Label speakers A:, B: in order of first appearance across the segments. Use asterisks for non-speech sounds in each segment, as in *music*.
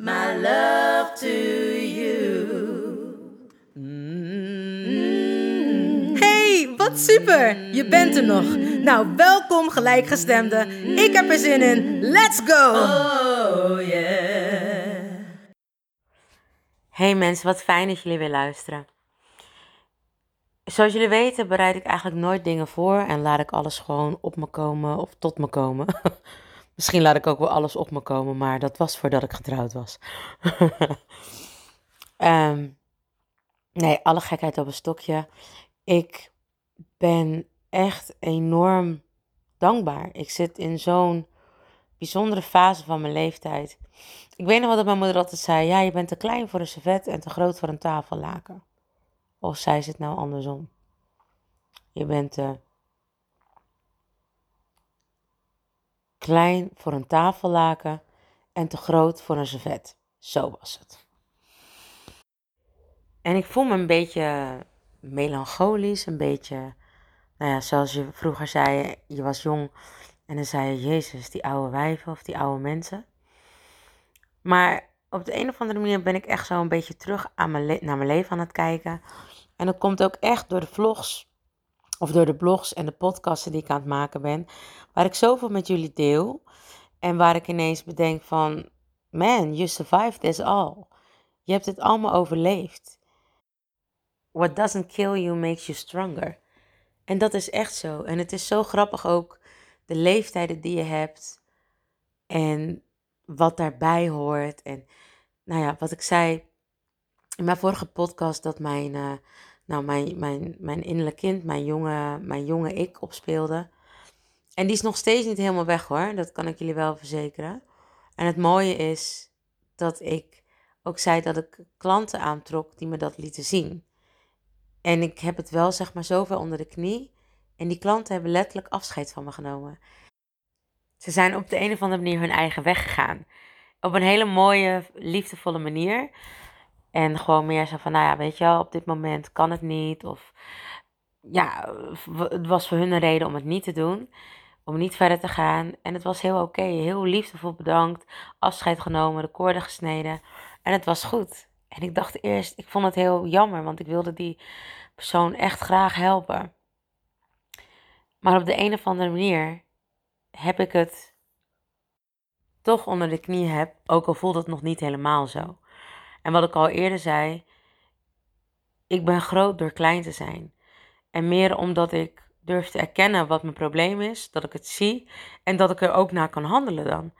A: my love to you.
B: Hey, wat super! Je bent er nog. Nou, welkom gelijkgestemde. Ik heb er zin in. Let's go!
A: Oh yeah.
C: Hey mensen, wat fijn dat jullie weer luisteren. Zoals jullie weten bereid ik eigenlijk nooit dingen voor en laat ik alles gewoon op me komen of tot me komen. *laughs* Misschien laat ik ook wel alles op me komen, maar dat was voordat ik getrouwd was. *laughs* Ehm, nee, alle gekheid op een stokje. Ik ben echt enorm dankbaar. Ik zit in zo'n bijzondere fase van mijn leeftijd. Ik weet nog wat mijn moeder altijd zei. Ja, je bent te klein voor een servet en te groot voor een tafellaken. Of zei ze het nou andersom? Je bent te klein voor een tafellaken en te groot voor een servet. Zo was het. En ik voel me een beetje melancholisch, een beetje, nou ja, zoals je vroeger zei, je was jong en dan zei je, Jezus, die oude wijven of die oude mensen. Maar op de een of andere manier ben ik echt zo een beetje terug aan mijn naar mijn leven aan het kijken. En dat komt ook echt door de vlogs, of door de blogs en de podcasten die ik aan het maken ben, waar ik zoveel met jullie deel. En waar ik ineens bedenk van, man, you survived this all. Je hebt het allemaal overleefd. What doesn't kill you makes you stronger. En dat is echt zo. En het is zo grappig ook de leeftijden die je hebt en wat daarbij hoort. En nou ja, wat ik zei in mijn vorige podcast, dat mijn, eh, nou, mijn, mijn, mijn innerlijk kind, mijn jonge, mijn jonge ik opspeelde. En die is nog steeds niet helemaal weg hoor, dat kan ik jullie wel verzekeren. En het mooie is dat ik ook zei dat ik klanten aantrok die me dat lieten zien. En ik heb het wel zeg maar zoveel onder de knie. En die klanten hebben letterlijk afscheid van me genomen. Ze zijn op de een of andere manier hun eigen weg gegaan. Op een hele mooie, liefdevolle manier. En gewoon meer zo van, nou ja, weet je wel, op dit moment kan het niet. Of ja, het was voor hun een reden om het niet te doen. Om niet verder te gaan. En het was heel oké. Heel liefdevol bedankt. Afscheid genomen, de koorden gesneden. En het was goed. En ik dacht eerst, ik vond het heel jammer, want ik wilde die persoon echt graag helpen. Maar op de een of andere manier heb ik het toch onder de knie heb, ook al voelt het nog niet helemaal zo. En wat ik al eerder zei, ik ben groot door klein te zijn. En meer omdat ik durf te erkennen wat mijn probleem is, dat ik het zie en dat ik er ook naar kan handelen dan.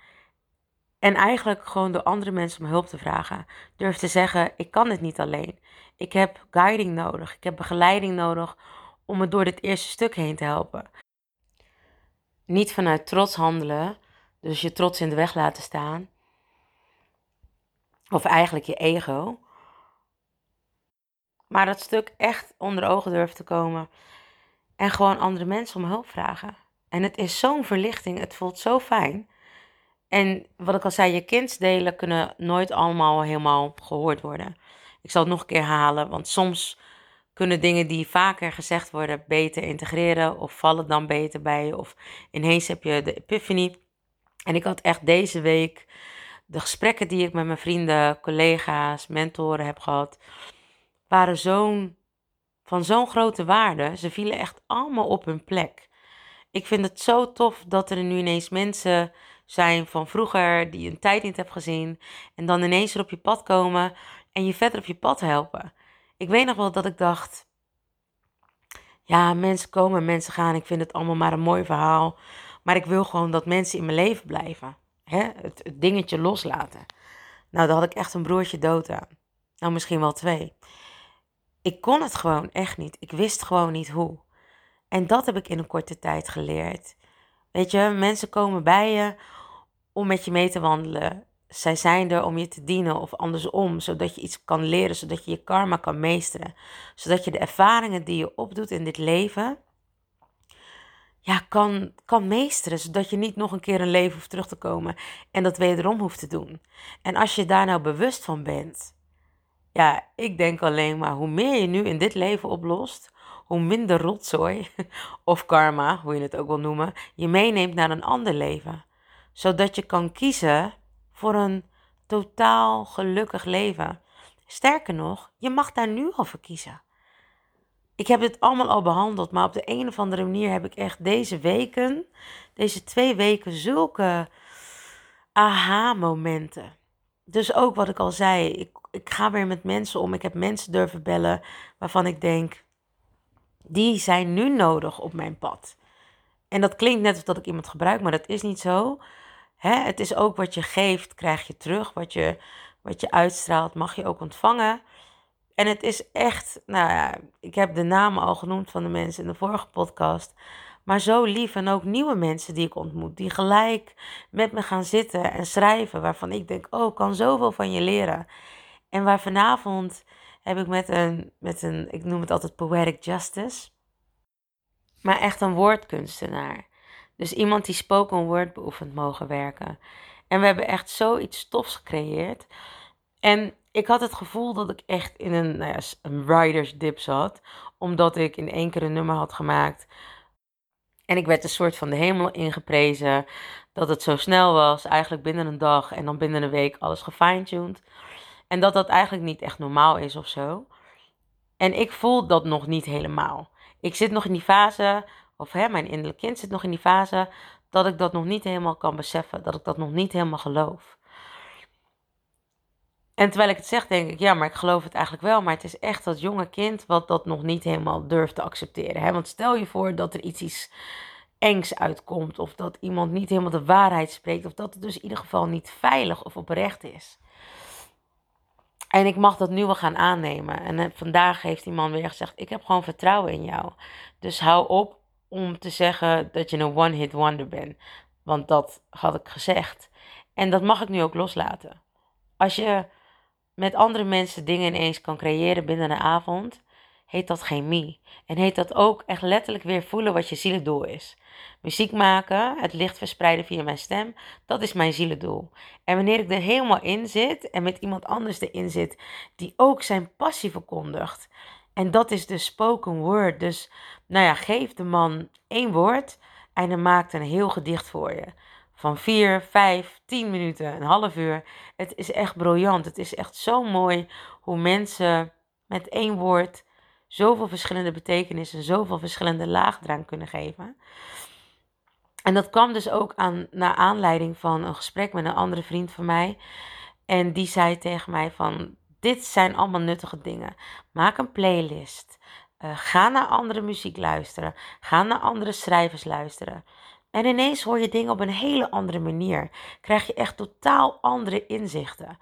C: En eigenlijk gewoon door andere mensen om hulp te vragen. Durf te zeggen, ik kan dit niet alleen. Ik heb guiding nodig, ik heb begeleiding nodig om me door dit eerste stuk heen te helpen. Niet vanuit trots handelen, dus je trots in de weg laten staan. Of eigenlijk je ego. Maar dat stuk echt onder ogen durven te komen. En gewoon andere mensen om hulp vragen. En het is zo'n verlichting. Het voelt zo fijn. En wat ik al zei, je kindsdelen kunnen nooit allemaal helemaal gehoord worden. Ik zal het nog een keer halen, want soms kunnen dingen die vaker gezegd worden beter integreren of vallen dan beter bij je. Of ineens heb je de epiphany. En ik had echt deze week de gesprekken die ik met mijn vrienden, collega's, mentoren heb gehad, waren zo'n, van zo'n grote waarde. Ze vielen echt allemaal op hun plek. Ik vind het zo tof dat er nu ineens mensen zijn van vroeger die je een tijd niet hebt gezien. En dan ineens er op je pad komen en je verder op je pad helpen. Ik weet nog wel dat ik dacht, ja, mensen komen en mensen gaan. Ik vind het allemaal maar een mooi verhaal. Maar ik wil gewoon dat mensen in mijn leven blijven. Hè? Het, het dingetje loslaten. Nou, daar had ik echt een broertje dood aan. Nou, misschien wel twee. Ik kon het gewoon echt niet. Ik wist gewoon niet hoe. En dat heb ik in een korte tijd geleerd. Weet je, mensen komen bij je om met je mee te wandelen. Zij zijn er om je te dienen of andersom, zodat je iets kan leren, zodat je je karma kan meesteren. Zodat je de ervaringen die je opdoet in dit leven, ja, kan, kan meesteren. Zodat je niet nog een keer een leven hoeft terug te komen en dat wederom hoeft te doen. En als je daar nou bewust van bent, ja, ik denk alleen maar hoe meer je nu in dit leven oplost, hoe minder rotzooi *laughs* of karma, hoe je het ook wil noemen, je meeneemt naar een ander leven. Zodat je kan kiezen voor een totaal gelukkig leven. Sterker nog, je mag daar nu al voor kiezen. Ik heb dit allemaal al behandeld, maar op de een of andere manier heb ik echt deze weken, deze twee weken, zulke aha-momenten. Dus ook wat ik al zei, ik, ik ga weer met mensen om. Ik heb mensen durven bellen waarvan ik denk, die zijn nu nodig op mijn pad. En dat klinkt net alsof dat ik iemand gebruik, maar dat is niet zo. Hè? Het is ook wat je geeft, krijg je terug. Wat je, wat je uitstraalt, mag je ook ontvangen. En het is echt, nou ja, ik heb de namen al genoemd van de mensen in de vorige podcast. Maar zo lief en ook nieuwe mensen die ik ontmoet, die gelijk met me gaan zitten en schrijven. Waarvan ik denk, oh, ik kan zoveel van je leren. En waar vanavond heb ik met een, met een, ik noem het altijd poetic justice. Maar echt een woordkunstenaar. Dus iemand die spoken word beoefend mogen werken. En we hebben echt zoiets tofs gecreëerd. En ik had het gevoel dat ik echt in een, nou ja, een writer's dip zat. Omdat ik in één keer een nummer had gemaakt. En ik werd een soort van de hemel ingeprezen. Dat het zo snel was, eigenlijk binnen een dag en dan binnen een week alles gefine-tuned. En dat dat eigenlijk niet echt normaal is of zo. En ik voel dat nog niet helemaal. Ik zit nog in die fase, of hè, mijn innerlijk kind zit nog in die fase, dat ik dat nog niet helemaal kan beseffen. Dat ik dat nog niet helemaal geloof. En terwijl ik het zeg, denk ik, ja, maar ik geloof het eigenlijk wel. Maar het is echt dat jonge kind wat dat nog niet helemaal durft te accepteren. Hè? Want stel je voor dat er iets, iets engs uitkomt. Of dat iemand niet helemaal de waarheid spreekt. Of dat het dus in ieder geval niet veilig of oprecht is. En ik mag dat nu wel gaan aannemen. En eh, vandaag heeft die man weer gezegd: Ik heb gewoon vertrouwen in jou. Dus hou op om te zeggen dat je een one-hit wonder bent. Want dat had ik gezegd. En dat mag ik nu ook loslaten. Als je met andere mensen dingen ineens kan creëren binnen een avond, heet dat chemie. En heet dat ook echt letterlijk weer voelen wat je zielendoel is. Muziek maken, het licht verspreiden via mijn stem, dat is mijn zielendoel. En wanneer ik er helemaal in zit en met iemand anders erin zit die ook zijn passie verkondigt. En dat is de spoken word. Dus nou ja, geef de man één woord en hij maakt een heel gedicht voor je. Van vier, vijf, tien minuten, een half uur. Het is echt briljant. Het is echt zo mooi hoe mensen met één woord zoveel verschillende betekenissen, zoveel verschillende eraan kunnen geven. En dat kwam dus ook aan, naar aanleiding van een gesprek met een andere vriend van mij. En die zei tegen mij van, dit zijn allemaal nuttige dingen. Maak een playlist. Uh, ga naar andere muziek luisteren. Ga naar andere schrijvers luisteren. En ineens hoor je dingen op een hele andere manier. Krijg je echt totaal andere inzichten.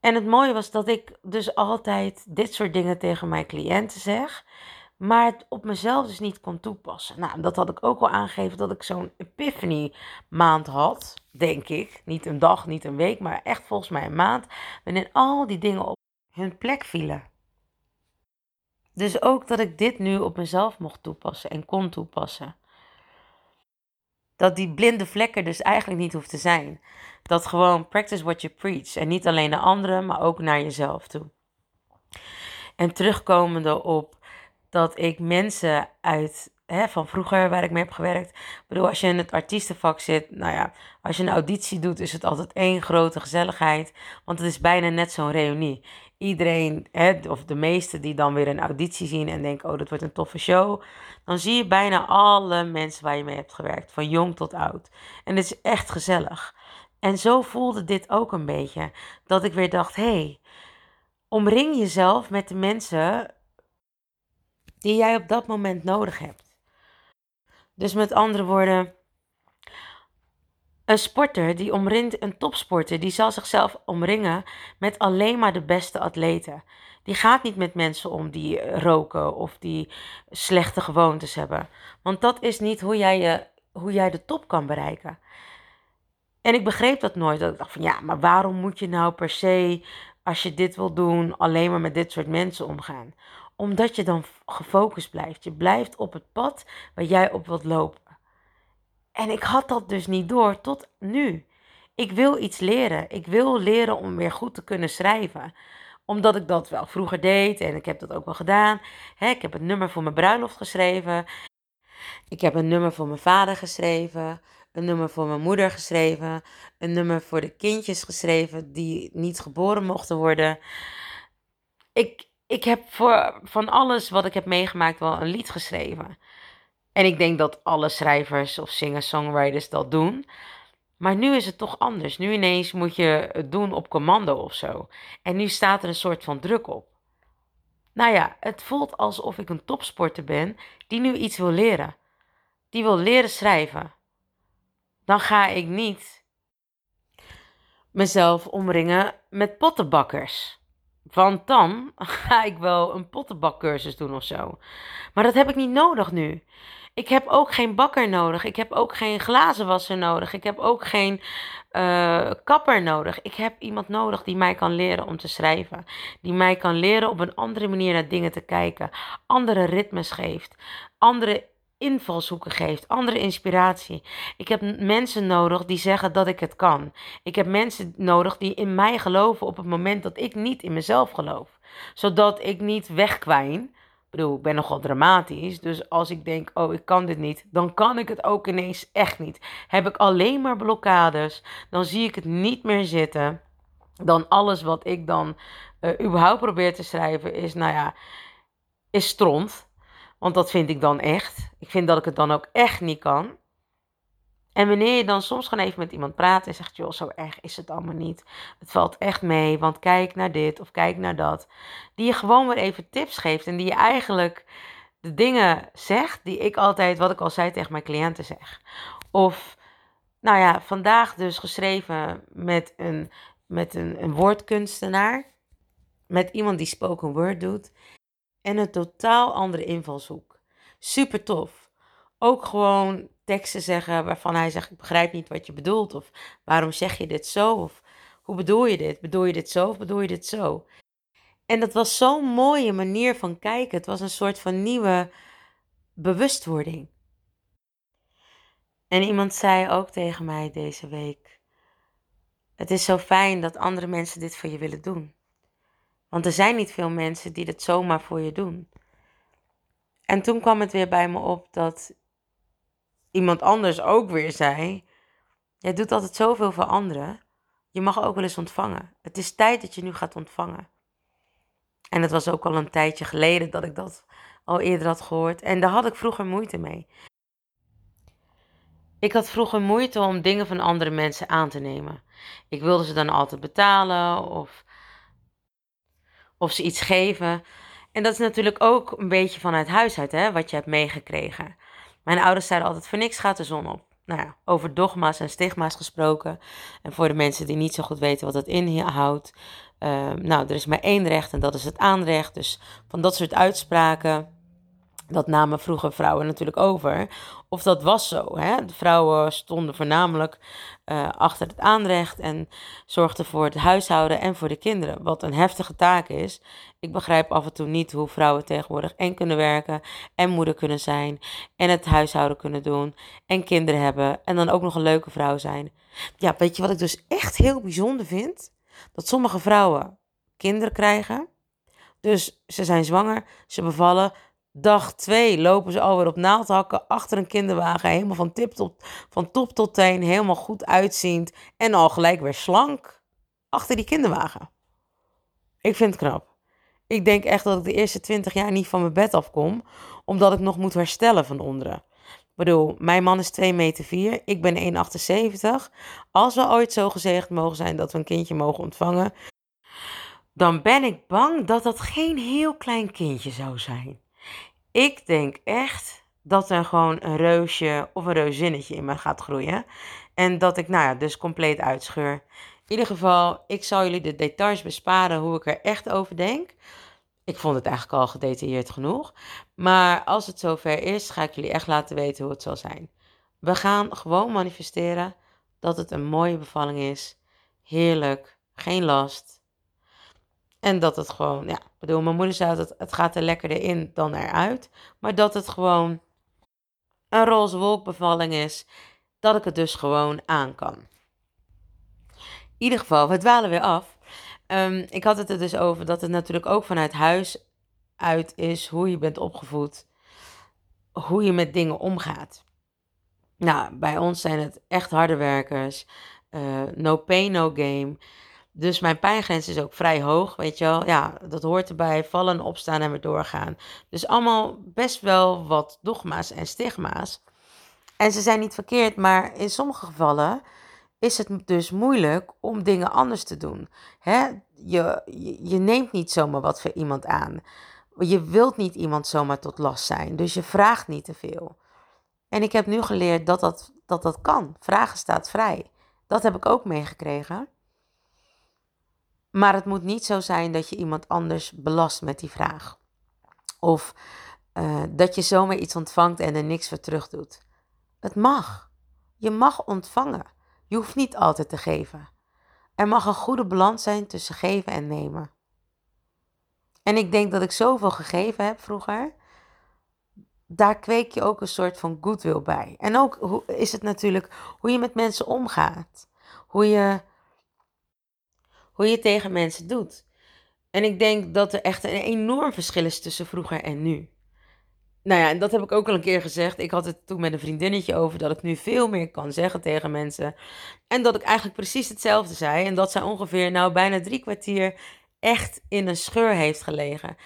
C: En het mooie was dat ik dus altijd dit soort dingen tegen mijn cliënten zeg, maar het op mezelf dus niet kon toepassen. Nou, dat had ik ook al aangegeven dat ik zo'n epiphany maand had, denk ik. Niet een dag, niet een week, maar echt volgens mij een maand. Waarin al die dingen op hun plek vielen. Dus ook dat ik dit nu op mezelf mocht toepassen en kon toepassen dat die blinde vlekken dus eigenlijk niet hoeft te zijn. Dat gewoon practice what you preach. En niet alleen naar anderen, maar ook naar jezelf toe. En terugkomende op dat ik mensen uit hè, van vroeger waar ik mee heb gewerkt. Ik bedoel, als je in het artiestenvak zit, nou ja, als je een auditie doet, is het altijd één grote gezelligheid. Want het is bijna net zo'n reunie iedereen, hè, of de meesten die dan weer een auditie zien en denken, oh, dat wordt een toffe show. Dan zie je bijna alle mensen waar je mee hebt gewerkt, van jong tot oud. En het is echt gezellig. En zo voelde dit ook een beetje. Dat ik weer dacht, hé, hey, omring jezelf met de mensen die jij op dat moment nodig hebt. Dus met andere woorden, een sporter die omringt, een topsporter, die zal zichzelf omringen met alleen maar de beste atleten. Die gaat niet met mensen om die roken of die slechte gewoontes hebben. Want dat is niet hoe jij, je, hoe jij de top kan bereiken. En ik begreep dat nooit. Dat ik dacht van ja, maar waarom moet je nou per se, als je dit wil doen, alleen maar met dit soort mensen omgaan? Omdat je dan gefocust blijft. Je blijft op het pad waar jij op wilt lopen. En ik had dat dus niet door tot nu. Ik wil iets leren. Ik wil leren om weer goed te kunnen schrijven. Omdat ik dat wel vroeger deed en ik heb dat ook wel gedaan. ik heb een nummer voor mijn bruiloft geschreven. Ik heb een nummer voor mijn vader geschreven. Een nummer voor mijn moeder geschreven. Een nummer voor de kindjes geschreven die niet geboren mochten worden. Ik, ik heb voor van alles wat ik heb meegemaakt wel een lied geschreven. En ik denk dat alle schrijvers of singer-songwriters dat doen. Maar nu is het toch anders. Nu ineens moet je het doen op commando of zo. En nu staat er een soort van druk op. Nou ja, het voelt alsof ik een topsporter ben die nu iets wil leren. Die wil leren schrijven. Dan ga ik niet mezelf omringen met pottenbakkers. Want dan *laughs* ga ik wel een pottenbakcursus doen of zo. Maar dat heb ik niet nodig nu. Ik heb ook geen bakker nodig. Ik heb ook geen glazenwasser nodig. Ik heb ook geen uh, kapper nodig. Ik heb iemand nodig die mij kan leren om te schrijven. Die mij kan leren op een andere manier naar dingen te kijken. Andere ritmes geeft. Andere invalshoeken geeft, andere inspiratie. Ik heb mensen nodig die zeggen dat ik het kan. Ik heb mensen nodig die in mij geloven op het moment dat ik niet in mezelf geloof. Zodat ik niet wegkwijn ik bedoel, ik ben nogal dramatisch. Dus als ik denk, oh, ik kan dit niet, dan kan ik het ook ineens echt niet. Heb ik alleen maar blokkades, dan zie ik het niet meer zitten. Dan alles wat ik dan uh, überhaupt probeer te schrijven is, nou ja, is stront. Want dat vind ik dan echt. Ik vind dat ik het dan ook echt niet kan. En wanneer je dan soms gewoon even met iemand praat en zegt, joh, zo erg is het allemaal niet. Het valt echt mee, want kijk naar dit of kijk naar dat. Die je gewoon weer even tips geeft en die je eigenlijk de dingen zegt die ik altijd, wat ik al zei tegen mijn cliënten zeg. Of, nou ja, vandaag dus geschreven met een, met een, een woordkunstenaar. Met iemand die spoken word doet. En een totaal andere invalshoek. Super tof. Ook gewoon teksten zeggen waarvan hij zegt: Ik begrijp niet wat je bedoelt. Of waarom zeg je dit zo? Of hoe bedoel je dit? Bedoel je dit zo of bedoel je dit zo? En dat was zo'n mooie manier van kijken. Het was een soort van nieuwe bewustwording. En iemand zei ook tegen mij deze week: Het is zo fijn dat andere mensen dit voor je willen doen. Want er zijn niet veel mensen die dit zomaar voor je doen. En toen kwam het weer bij me op dat iemand anders ook weer zei: Jij doet altijd zoveel voor anderen. Je mag ook wel eens ontvangen. Het is tijd dat je nu gaat ontvangen. En het was ook al een tijdje geleden dat ik dat al eerder had gehoord. En daar had ik vroeger moeite mee. Ik had vroeger moeite om dingen van andere mensen aan te nemen. Ik wilde ze dan altijd betalen of, of ze iets geven. En dat is natuurlijk ook een beetje vanuit huis uit, hè, wat je hebt meegekregen. Mijn ouders zeiden altijd: voor niks gaat de zon op. Nou ja, over dogma's en stigma's gesproken. En voor de mensen die niet zo goed weten wat dat inhoudt. Uh, nou, er is maar één recht en dat is het aanrecht. Dus van dat soort uitspraken dat namen vroeger vrouwen natuurlijk over. Of dat was zo. Hè? De vrouwen stonden voornamelijk uh, achter het aanrecht en zorgden voor het huishouden en voor de kinderen. Wat een heftige taak is. Ik begrijp af en toe niet hoe vrouwen tegenwoordig en kunnen werken en moeder kunnen zijn en het huishouden kunnen doen en kinderen hebben en dan ook nog een leuke vrouw zijn. Ja, weet je wat ik dus echt heel bijzonder vind? Dat sommige vrouwen kinderen krijgen. Dus ze zijn zwanger, ze bevallen, Dag 2 lopen ze alweer op naaldhakken achter een kinderwagen. Helemaal van, tip tot, van top tot teen. Helemaal goed uitziend. En al gelijk weer slank achter die kinderwagen. Ik vind het knap. Ik denk echt dat ik de eerste 20 jaar niet van mijn bed afkom. Omdat ik nog moet herstellen van onderen. Ik bedoel, mijn man is 2 meter 4. Ik ben 1,78. Als we ooit zo gezegd mogen zijn dat we een kindje mogen ontvangen dan ben ik bang dat dat geen heel klein kindje zou zijn. Ik denk echt dat er gewoon een reusje of een reuzinnetje in me gaat groeien. En dat ik, nou ja, dus compleet uitscheur. In ieder geval, ik zal jullie de details besparen hoe ik er echt over denk. Ik vond het eigenlijk al gedetailleerd genoeg. Maar als het zover is, ga ik jullie echt laten weten hoe het zal zijn. We gaan gewoon manifesteren dat het een mooie bevalling is. Heerlijk, geen last. En dat het gewoon, ja, ik bedoel, mijn moeder zei dat het gaat er lekkerder in dan eruit. Maar dat het gewoon een roze wolkbevalling is. Dat ik het dus gewoon aan kan. In ieder geval, we dwalen weer af. Ehm, ik had het er dus over dat het natuurlijk ook vanuit huis uit is hoe je bent opgevoed, hoe je met dingen omgaat. Nou, bij ons zijn het echt harde werkers, uh, no pain, no game. Dus mijn pijngrens is ook vrij hoog, weet je wel. Ja, dat hoort erbij, vallen, opstaan en weer doorgaan. Dus allemaal best wel wat dogma's en stigma's. En ze zijn niet verkeerd, maar in sommige gevallen is het dus moeilijk om dingen anders te doen. Hè? Je, je, je neemt niet zomaar wat voor iemand aan. Je wilt niet iemand zomaar tot last zijn, dus je vraagt niet te veel. En ik heb nu geleerd dat dat, dat, dat kan. Vragen staat vrij. Dat heb ik ook meegekregen. Maar het moet niet zo zijn dat je iemand anders belast met die vraag. Of uh, dat je zomaar iets ontvangt en er niks voor terug doet. Het mag. Je mag ontvangen. Je hoeft niet altijd te geven. Er mag een goede balans zijn tussen geven en nemen. En ik denk dat ik zoveel gegeven heb vroeger. Daar kweek je ook een soort van goodwill bij. En ook is het natuurlijk hoe je met mensen omgaat. Hoe je, hoe je tegen mensen doet. En ik denk dat er echt een enorm verschil is tussen vroeger en nu. Nou ja, en dat heb ik ook al een keer gezegd. Ik had het toen met een vriendinnetje over dat ik nu veel meer kan zeggen tegen mensen. En dat ik eigenlijk precies hetzelfde zei. En dat zij ongeveer nou bijna drie kwartier echt in een scheur heeft gelegen.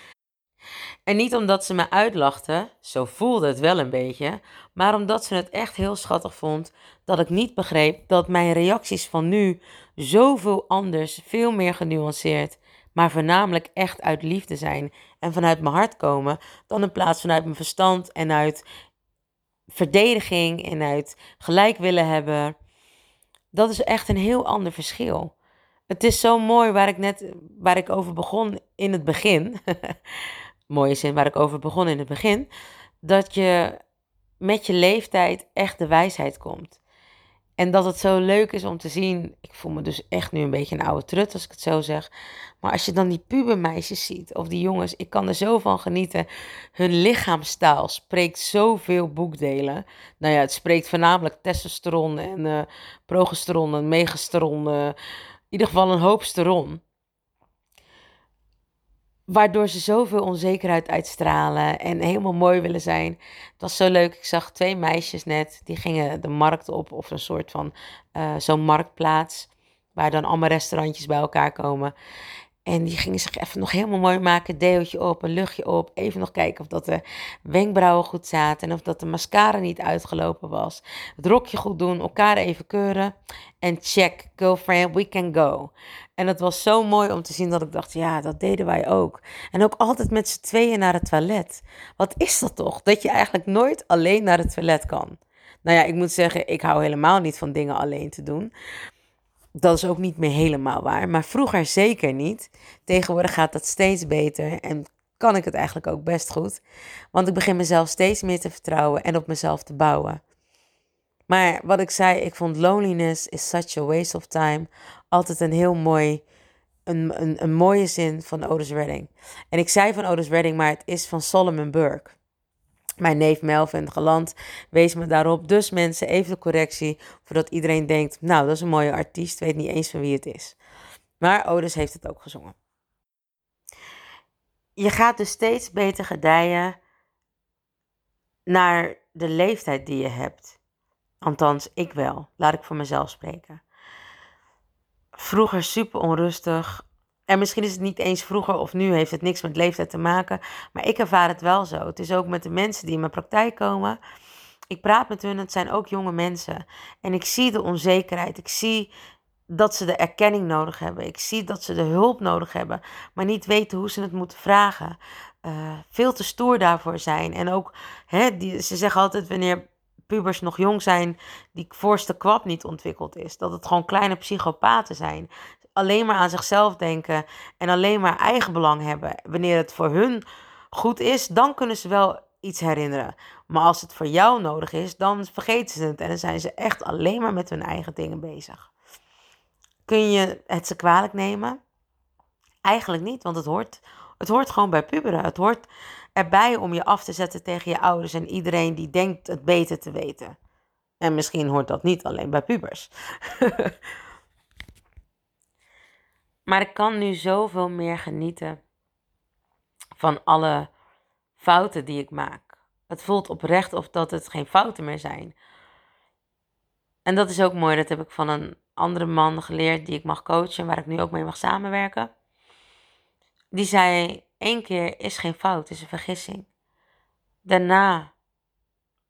C: En niet omdat ze me uitlachte, zo voelde het wel een beetje, maar omdat ze het echt heel schattig vond dat ik niet begreep dat mijn reacties van nu zoveel anders, veel meer genuanceerd maar voornamelijk echt uit liefde zijn en vanuit mijn hart komen, dan in plaats vanuit mijn verstand en uit verdediging en uit gelijk willen hebben. Dat is echt een heel ander verschil. Het is zo mooi waar ik net waar ik over begon in het begin. *laughs* Mooie zin waar ik over begon in het begin. Dat je met je leeftijd echt de wijsheid komt. En dat het zo leuk is om te zien. Ik voel me dus echt nu een beetje een oude trut als ik het zo zeg. Maar als je dan die pubermeisjes ziet, of die jongens, ik kan er zo van genieten. Hun lichaamstaal spreekt zoveel boekdelen. Nou ja, het spreekt voornamelijk testosteron en uh, progesteron en megesteron. Uh, in ieder geval een hoop steron. Waardoor ze zoveel onzekerheid uitstralen en helemaal mooi willen zijn. Het was zo leuk. Ik zag twee meisjes net. Die gingen de markt op. Of een soort van uh, zo'n marktplaats. Waar dan allemaal restaurantjes bij elkaar komen. En die gingen zich even nog helemaal mooi maken. Deeltje op, een luchtje op. Even nog kijken of dat de wenkbrauwen goed zaten. En of dat de mascara niet uitgelopen was. Het rokje goed doen. Elkaar even keuren. En check, girlfriend, we can go. En het was zo mooi om te zien dat ik dacht, ja, dat deden wij ook. En ook altijd met z'n tweeën naar het toilet. Wat is dat toch? Dat je eigenlijk nooit alleen naar het toilet kan. Nou ja, ik moet zeggen, ik hou helemaal niet van dingen alleen te doen. Dat is ook niet meer helemaal waar. Maar vroeger zeker niet. Tegenwoordig gaat dat steeds beter. En kan ik het eigenlijk ook best goed. Want ik begin mezelf steeds meer te vertrouwen en op mezelf te bouwen. Maar wat ik zei, ik vond loneliness is such a waste of time. Altijd een heel mooi, een, een, een mooie zin van Otis Redding. En ik zei van Otis Redding, maar het is van Solomon Burke. Mijn neef Melvin Galant wees me daarop. Dus mensen, even de correctie, voordat iedereen denkt, nou, dat is een mooie artiest, weet niet eens van wie het is. Maar Otis heeft het ook gezongen. Je gaat dus steeds beter gedijen naar de leeftijd die je hebt. Althans, ik wel. Laat ik voor mezelf spreken. Vroeger super onrustig. En misschien is het niet eens vroeger of nu, heeft het niks met leeftijd te maken. Maar ik ervaar het wel zo. Het is ook met de mensen die in mijn praktijk komen. Ik praat met hun, het zijn ook jonge mensen. En ik zie de onzekerheid. Ik zie dat ze de erkenning nodig hebben. Ik zie dat ze de hulp nodig hebben, maar niet weten hoe ze het moeten vragen. Uh, veel te stoer daarvoor zijn. En ook, hè, die, ze zeggen altijd wanneer pubers nog jong zijn, die voorste kwap niet ontwikkeld is. Dat het gewoon kleine psychopaten zijn. Alleen maar aan zichzelf denken en alleen maar eigen belang hebben. Wanneer het voor hun goed is, dan kunnen ze wel iets herinneren. Maar als het voor jou nodig is, dan vergeten ze het. En dan zijn ze echt alleen maar met hun eigen dingen bezig. Kun je het ze kwalijk nemen? Eigenlijk niet, want het hoort, het hoort gewoon bij puberen. Het hoort erbij om je af te zetten tegen je ouders en iedereen die denkt het beter te weten. En misschien hoort dat niet alleen bij pubers. *laughs* maar ik kan nu zoveel meer genieten van alle fouten die ik maak. Het voelt oprecht of dat het geen fouten meer zijn. En dat is ook mooi, dat heb ik van een andere man geleerd die ik mag coachen, waar ik nu ook mee mag samenwerken. Die zei: één keer is geen fout, is een vergissing. Daarna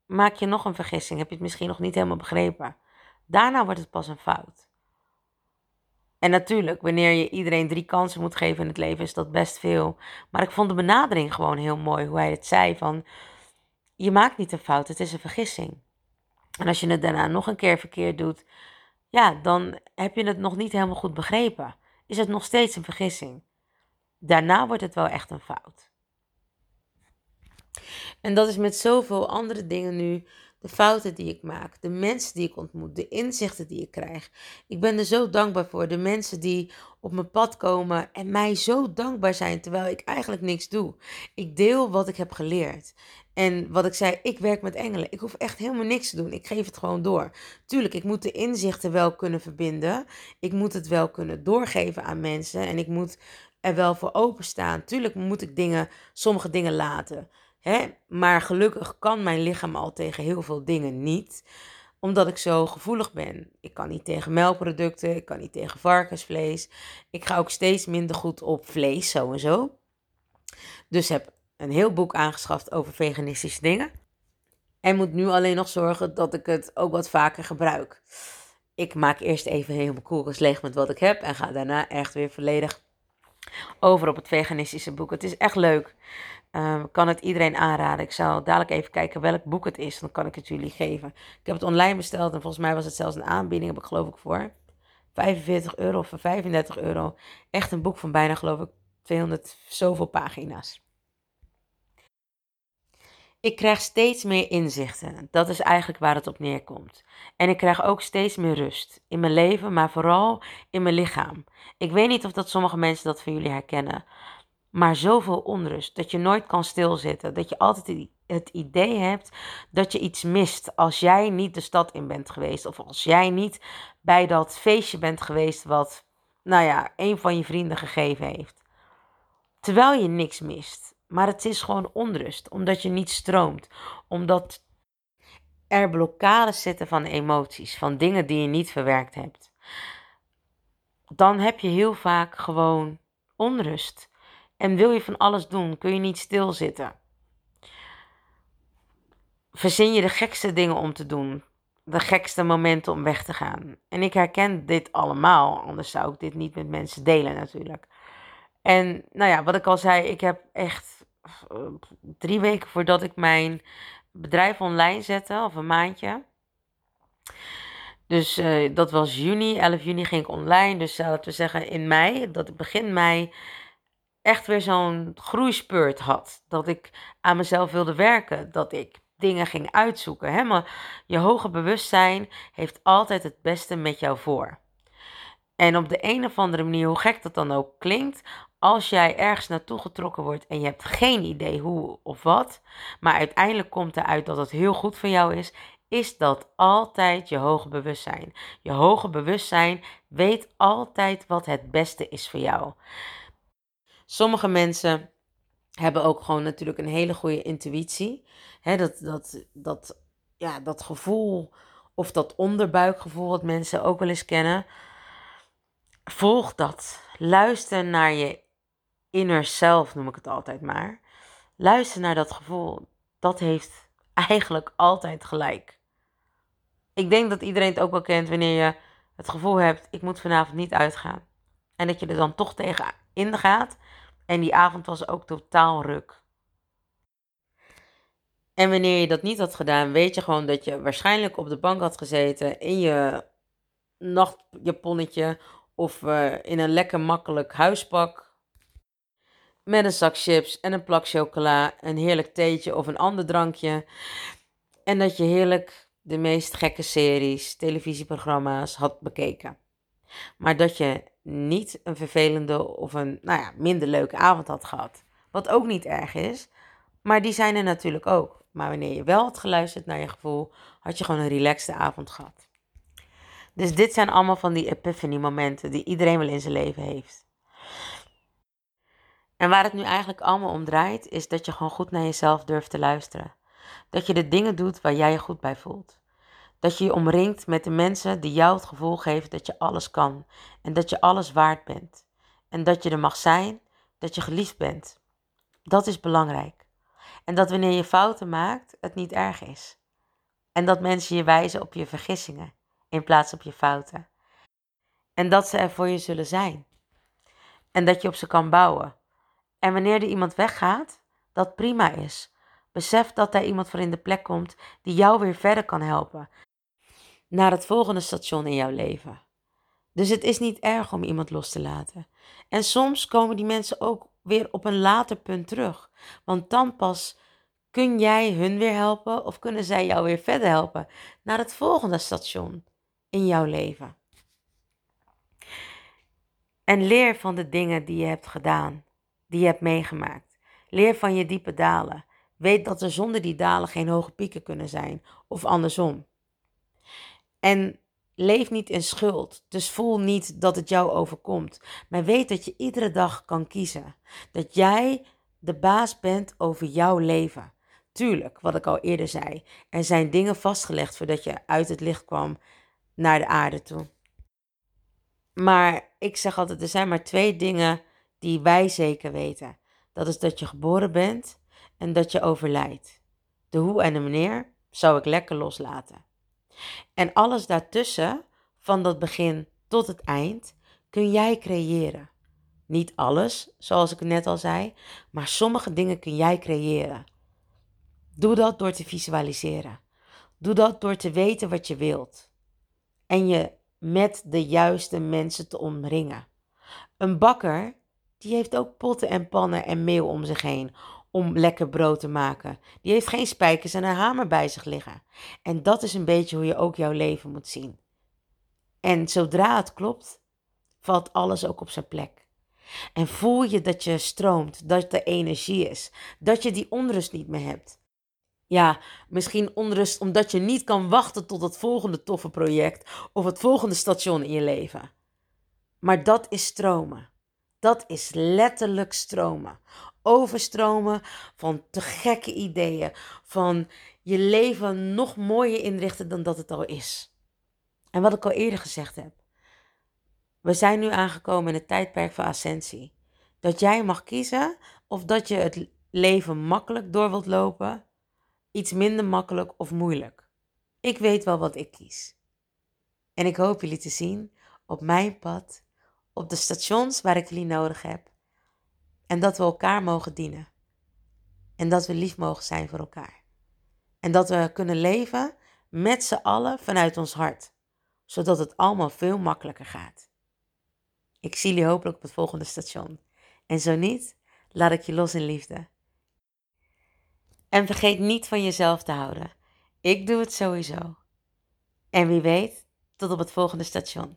C: maak je nog een vergissing, heb je het misschien nog niet helemaal begrepen. Daarna wordt het pas een fout. En natuurlijk, wanneer je iedereen drie kansen moet geven in het leven, is dat best veel. Maar ik vond de benadering gewoon heel mooi, hoe hij het zei: van je maakt niet een fout, het is een vergissing. En als je het daarna nog een keer verkeerd doet, ja, dan heb je het nog niet helemaal goed begrepen. Is het nog steeds een vergissing. Daarna wordt het wel echt een fout. En dat is met zoveel andere dingen nu. De fouten die ik maak, de mensen die ik ontmoet, de inzichten die ik krijg. Ik ben er zo dankbaar voor. De mensen die op mijn pad komen en mij zo dankbaar zijn terwijl ik eigenlijk niks doe. Ik deel wat ik heb geleerd. En wat ik zei, ik werk met engelen. Ik hoef echt helemaal niks te doen. Ik geef het gewoon door. Tuurlijk, ik moet de inzichten wel kunnen verbinden. Ik moet het wel kunnen doorgeven aan mensen. En ik moet er wel voor openstaan. Tuurlijk moet ik dingen, sommige dingen laten. Hè? Maar gelukkig kan mijn lichaam al tegen heel veel dingen niet omdat ik zo gevoelig ben. Ik kan niet tegen melkproducten, ik kan niet tegen varkensvlees. Ik ga ook steeds minder goed op vlees, sowieso. Dus heb een heel boek aangeschaft over veganistische dingen. En moet nu alleen nog zorgen dat ik het ook wat vaker gebruik. Ik maak eerst even mijn koelkast leeg met wat ik heb. En ga daarna echt weer volledig over op het veganistische boek. Het is echt leuk. Uh, kan het iedereen aanraden. Ik zal dadelijk even kijken welk boek het is. Dan kan ik het jullie geven. Ik heb het online besteld en volgens mij was het zelfs een aanbieding. Heb ik geloof ik voor 45 euro of 35 euro. Echt een boek van bijna geloof ik 200 zoveel pagina's. Ik krijg steeds meer inzichten. Dat is eigenlijk waar het op neerkomt. En ik krijg ook steeds meer rust. In mijn leven, maar vooral in mijn lichaam. Ik weet niet of dat sommige mensen dat van jullie herkennen. Maar zoveel onrust. Dat je nooit kan stilzitten. Dat je altijd het idee hebt dat je iets mist. Als jij niet de stad in bent geweest. Of als jij niet bij dat feestje bent geweest. Wat, nou ja, een van je vrienden gegeven heeft. Terwijl je niks mist. Maar het is gewoon onrust, omdat je niet stroomt. Omdat er blokkades zitten van emoties, van dingen die je niet verwerkt hebt. Dan heb je heel vaak gewoon onrust. En wil je van alles doen, kun je niet stilzitten. Verzin je de gekste dingen om te doen, de gekste momenten om weg te gaan. En ik herken dit allemaal, anders zou ik dit niet met mensen delen natuurlijk. En nou ja, wat ik al zei, ik heb echt drie weken voordat ik mijn bedrijf online zette, of een maandje. Dus uh, dat was juni, 11 juni ging ik online. Dus laten we zeggen in mei, dat ik begin mei echt weer zo'n groeispurt had. Dat ik aan mezelf wilde werken, dat ik dingen ging uitzoeken. Hè? Maar je hoge bewustzijn heeft altijd het beste met jou voor. En op de een of andere manier, hoe gek dat dan ook klinkt, als jij ergens naartoe getrokken wordt en je hebt geen idee hoe of wat, maar uiteindelijk komt eruit dat het heel goed voor jou is, is dat altijd je hoge bewustzijn. Je hoge bewustzijn weet altijd wat het beste is voor jou. Sommige mensen hebben ook gewoon natuurlijk een hele goede intuïtie. Dat, dat, dat, ja, dat gevoel of dat onderbuikgevoel wat mensen ook wel eens kennen. Volg dat. Luister naar je inner self noem ik het altijd maar. Luister naar dat gevoel. Dat heeft eigenlijk altijd gelijk. Ik denk dat iedereen het ook wel kent wanneer je het gevoel hebt, ik moet vanavond niet uitgaan. En dat je er dan toch tegen in gaat. En die avond was ook totaal ruk. En wanneer je dat niet had gedaan, weet je gewoon dat je waarschijnlijk op de bank had gezeten in je nachtjaponnetje of uh, in een lekker makkelijk huispak. Met een zak chips en een plak chocola, een heerlijk theetje of een ander drankje. En dat je heerlijk de meest gekke series, televisieprogramma's had bekeken. Maar dat je niet een vervelende of een nou ja, minder leuke avond had gehad. Wat ook niet erg is, maar die zijn er natuurlijk ook. Maar wanneer je wel had geluisterd naar je gevoel, had je gewoon een relaxte avond gehad. Dus dit zijn allemaal van die epiphany momenten die iedereen wel in zijn leven heeft. En waar het nu eigenlijk allemaal om draait, is dat je gewoon goed naar jezelf durft te luisteren. Dat je de dingen doet waar jij je goed bij voelt. Dat je je omringt met de mensen die jou het gevoel geven dat je alles kan en dat je alles waard bent. En dat je er mag zijn, dat je geliefd bent. Dat is belangrijk. En dat wanneer je fouten maakt, het niet erg is. En dat mensen je wijzen op je vergissingen in plaats op je fouten. En dat ze er voor je zullen zijn. En dat je op ze kan bouwen. En wanneer er iemand weggaat, dat prima is. Besef dat daar iemand voor in de plek komt die jou weer verder kan helpen. Naar het volgende station in jouw leven. Dus het is niet erg om iemand los te laten. En soms komen die mensen ook weer op een later punt terug. Want dan pas kun jij hun weer helpen of kunnen zij jou weer verder helpen naar het volgende station in jouw leven. En leer van de dingen die je hebt gedaan, die je hebt meegemaakt. Leer van je diepe dalen. Weet dat er zonder die dalen geen hoge pieken kunnen zijn, of andersom. En leef niet in schuld, dus voel niet dat het jou overkomt. Maar weet dat je iedere dag kan kiezen. Dat jij de baas bent over jouw leven. Tuurlijk, wat ik al eerder zei, er zijn dingen vastgelegd voordat je uit het licht kwam naar de aarde toe. Maar ik zeg altijd, er zijn maar twee dingen die wij zeker weten. Dat is dat je geboren bent en dat je overlijdt. De hoe en de wanneer zou ik lekker loslaten. En alles daartussen, van dat begin tot het eind, kun jij creëren. Niet alles, zoals ik net al zei, maar sommige dingen kun jij creëren. Doe dat door te visualiseren. Doe dat door te weten wat je wilt en je met de juiste mensen te omringen. Een bakker, die heeft ook potten en pannen en meel om zich heen om lekker brood te maken. Die heeft geen spijkers en een hamer bij zich liggen. En dat is een beetje hoe je ook jouw leven moet zien. En zodra het klopt, valt alles ook op zijn plek. En voel je dat je stroomt, dat er energie is, dat je die onrust niet meer hebt. Ja, misschien onrust omdat je niet kan wachten tot het volgende toffe project of het volgende station in je leven. Maar dat is stromen. Dat is letterlijk stromen. Overstromen van te gekke ideeën, van je leven nog mooier inrichten dan dat het al is. En wat ik al eerder gezegd heb. We zijn nu aangekomen in het tijdperk van ascensie. Dat jij mag kiezen of dat je het leven makkelijk door wilt lopen iets minder makkelijk of moeilijk. Ik weet wel wat ik kies. En ik hoop jullie te zien op mijn pad, op de stations waar ik jullie nodig heb. En dat we elkaar mogen dienen. En dat we lief mogen zijn voor elkaar. En dat we kunnen leven met z'n allen vanuit ons hart, zodat het allemaal veel makkelijker gaat. Ik zie jullie hopelijk op het volgende station. En zo niet, laat ik je los in liefde. En vergeet niet van jezelf te houden. Ik doe het sowieso. En wie weet, tot op het volgende station.